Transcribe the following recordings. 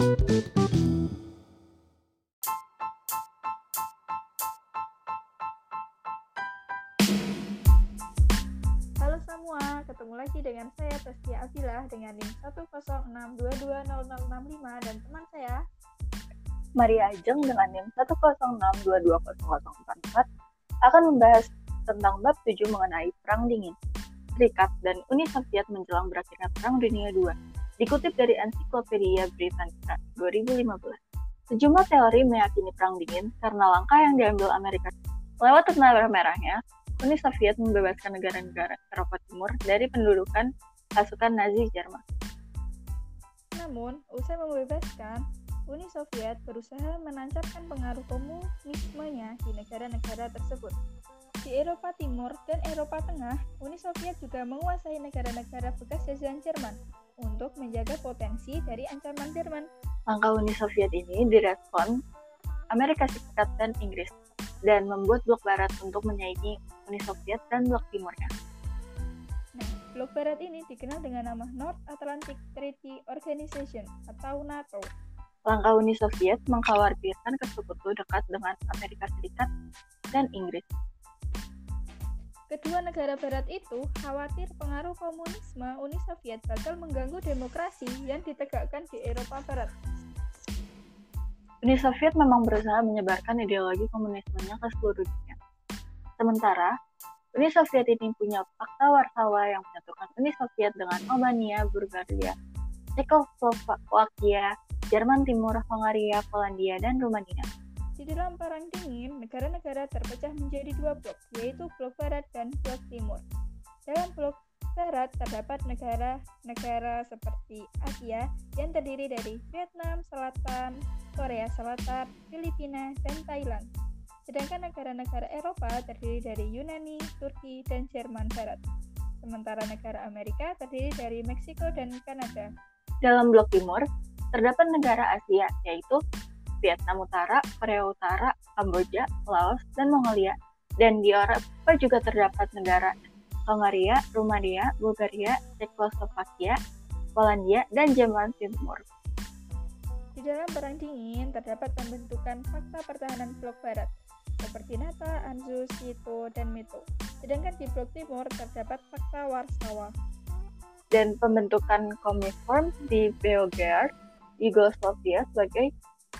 Halo semua, ketemu lagi dengan saya Testia Afilah dengan NIM 106220065 dan teman saya Maria Ajeng dengan NIM 106220044 akan membahas tentang bab 7 mengenai Perang Dingin, Serikat dan Uni Soviet menjelang berakhirnya Perang Dunia II. Dikutip dari Ensiklopedia Britannica 2015. Sejumlah teori meyakini Perang Dingin karena langkah yang diambil Amerika lewat tentara merahnya, Uni Soviet membebaskan negara-negara Eropa Timur dari pendudukan pasukan Nazi Jerman. Namun, usai membebaskan, Uni Soviet berusaha menancapkan pengaruh komunismenya di negara-negara tersebut. Di Eropa Timur dan Eropa Tengah, Uni Soviet juga menguasai negara-negara bekas jajahan Jerman untuk menjaga potensi dari ancaman Jerman. Langkah Uni Soviet ini direspon Amerika Serikat dan Inggris dan membuat blok barat untuk menyaingi Uni Soviet dan blok timurnya. Nah, blok barat ini dikenal dengan nama North Atlantic Treaty Organization atau NATO. Langkah Uni Soviet mengkhawatirkan kesekutu dekat dengan Amerika Serikat dan Inggris. Kedua negara barat itu khawatir pengaruh komunisme Uni Soviet bakal mengganggu demokrasi yang ditegakkan di Eropa Barat. Uni Soviet memang berusaha menyebarkan ideologi komunismenya ke seluruh dunia. Sementara, Uni Soviet ini punya fakta Warsawa yang menyatukan Uni Soviet dengan Albania, Bulgaria, Cekoslovakia, Jerman Timur, Hongaria, Polandia, dan Rumania. Di dalam Perang Dingin, negara-negara terpecah menjadi dua blok, yaitu blok barat dan blok timur. Dalam blok barat terdapat negara-negara seperti Asia yang terdiri dari Vietnam Selatan, Korea Selatan, Filipina, dan Thailand. Sedangkan negara-negara Eropa terdiri dari Yunani, Turki, dan Jerman Barat. Sementara negara Amerika terdiri dari Meksiko dan Kanada. Dalam blok timur, terdapat negara Asia, yaitu Vietnam Utara, Korea Utara, Kamboja, Laos, dan Mongolia. Dan di Eropa juga terdapat negara Hongaria, Rumania, Bulgaria, Cekoslovakia, Polandia, dan Jerman Timur. Di dalam Perang Dingin terdapat pembentukan fakta pertahanan blok barat, seperti Nata, Anzus, Sito, dan Mito. Sedangkan di blok timur terdapat fakta Warsawa. Dan pembentukan Kominform di Beograd, Yugoslavia sebagai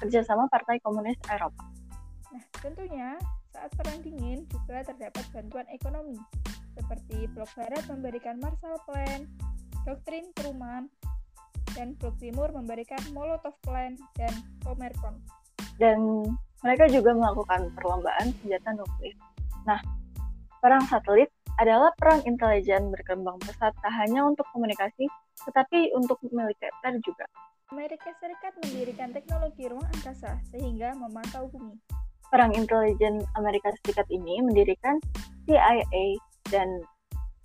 kerjasama Partai Komunis Eropa. Nah, tentunya saat Perang Dingin juga terdapat bantuan ekonomi, seperti Blok Barat memberikan Marshall Plan, Doktrin Truman, dan Blok Timur memberikan Molotov Plan dan Comecon. Dan mereka juga melakukan perlombaan senjata nuklir. Nah, perang satelit adalah perang intelijen berkembang pesat tak hanya untuk komunikasi, tetapi untuk militer juga. Amerika Serikat mendirikan teknologi ruang angkasa sehingga memantau bumi. Perang intelijen Amerika Serikat ini mendirikan CIA dan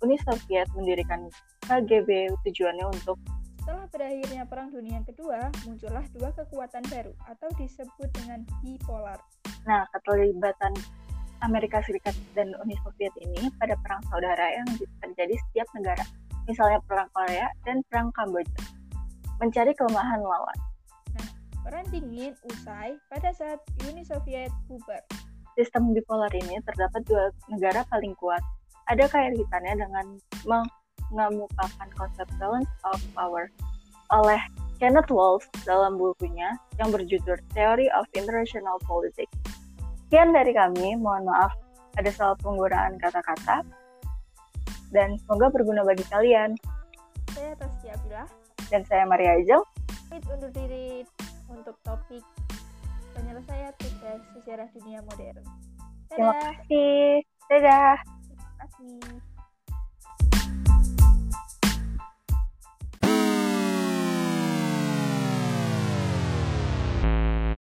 Uni Soviet mendirikan KGB tujuannya untuk setelah berakhirnya Perang Dunia Kedua, muncullah dua kekuatan baru atau disebut dengan bipolar. Nah, keterlibatan Amerika Serikat dan Uni Soviet ini pada perang saudara yang terjadi setiap negara, misalnya Perang Korea dan Perang Kamboja, mencari kelemahan lawan. Nah, Perang Dingin usai pada saat Uni Soviet bubar. Sistem bipolar ini terdapat dua negara paling kuat. Ada kaitannya dengan mengemukakan konsep balance of power oleh Kenneth Walsh dalam bukunya yang berjudul Theory of International Politics. Sekian dari kami, mohon maaf ada salah penggunaan kata-kata dan semoga berguna bagi kalian. Saya Tasya Bilah dan saya Maria Ajel. Undur diri untuk topik penyelesaian tugas sejarah dunia modern. Dadah. Terima kasih. Dadah. Terima kasih.